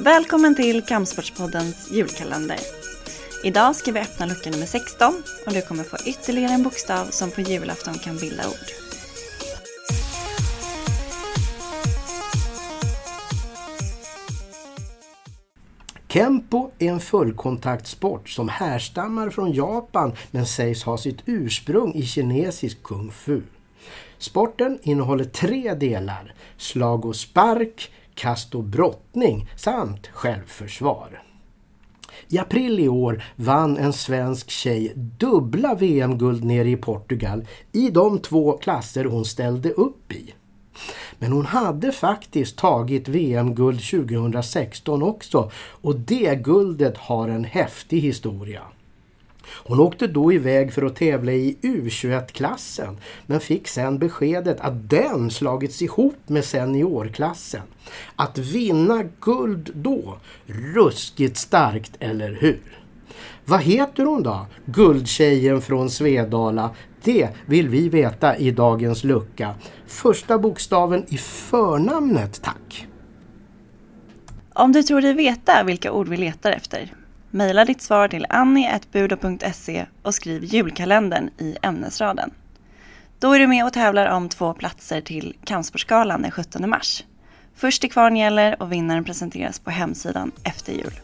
Välkommen till Kampsportspoddens julkalender. Idag ska vi öppna lucka nummer 16 och du kommer få ytterligare en bokstav som på julafton kan bilda ord. Kempo är en fullkontaktsport som härstammar från Japan men sägs ha sitt ursprung i kinesisk kung fu. Sporten innehåller tre delar, slag och spark, kast och brottning samt självförsvar. I april i år vann en svensk tjej dubbla VM-guld nere i Portugal i de två klasser hon ställde upp i. Men hon hade faktiskt tagit VM-guld 2016 också och det guldet har en häftig historia. Hon åkte då iväg för att tävla i U21-klassen men fick sen beskedet att den slagits ihop med seniorklassen. Att vinna guld då, ruskigt starkt eller hur? Vad heter hon då? Guldtjejen från Svedala. Det vill vi veta i dagens lucka. Första bokstaven i förnamnet, tack. Om du tror dig veta vilka ord vi letar efter, mejla ditt svar till annie.budo.se och skriv julkalendern i ämnesraden. Då är du med och tävlar om två platser till Kampsportsgalan den 17 mars. Först till kvarn gäller och vinnaren presenteras på hemsidan efter jul.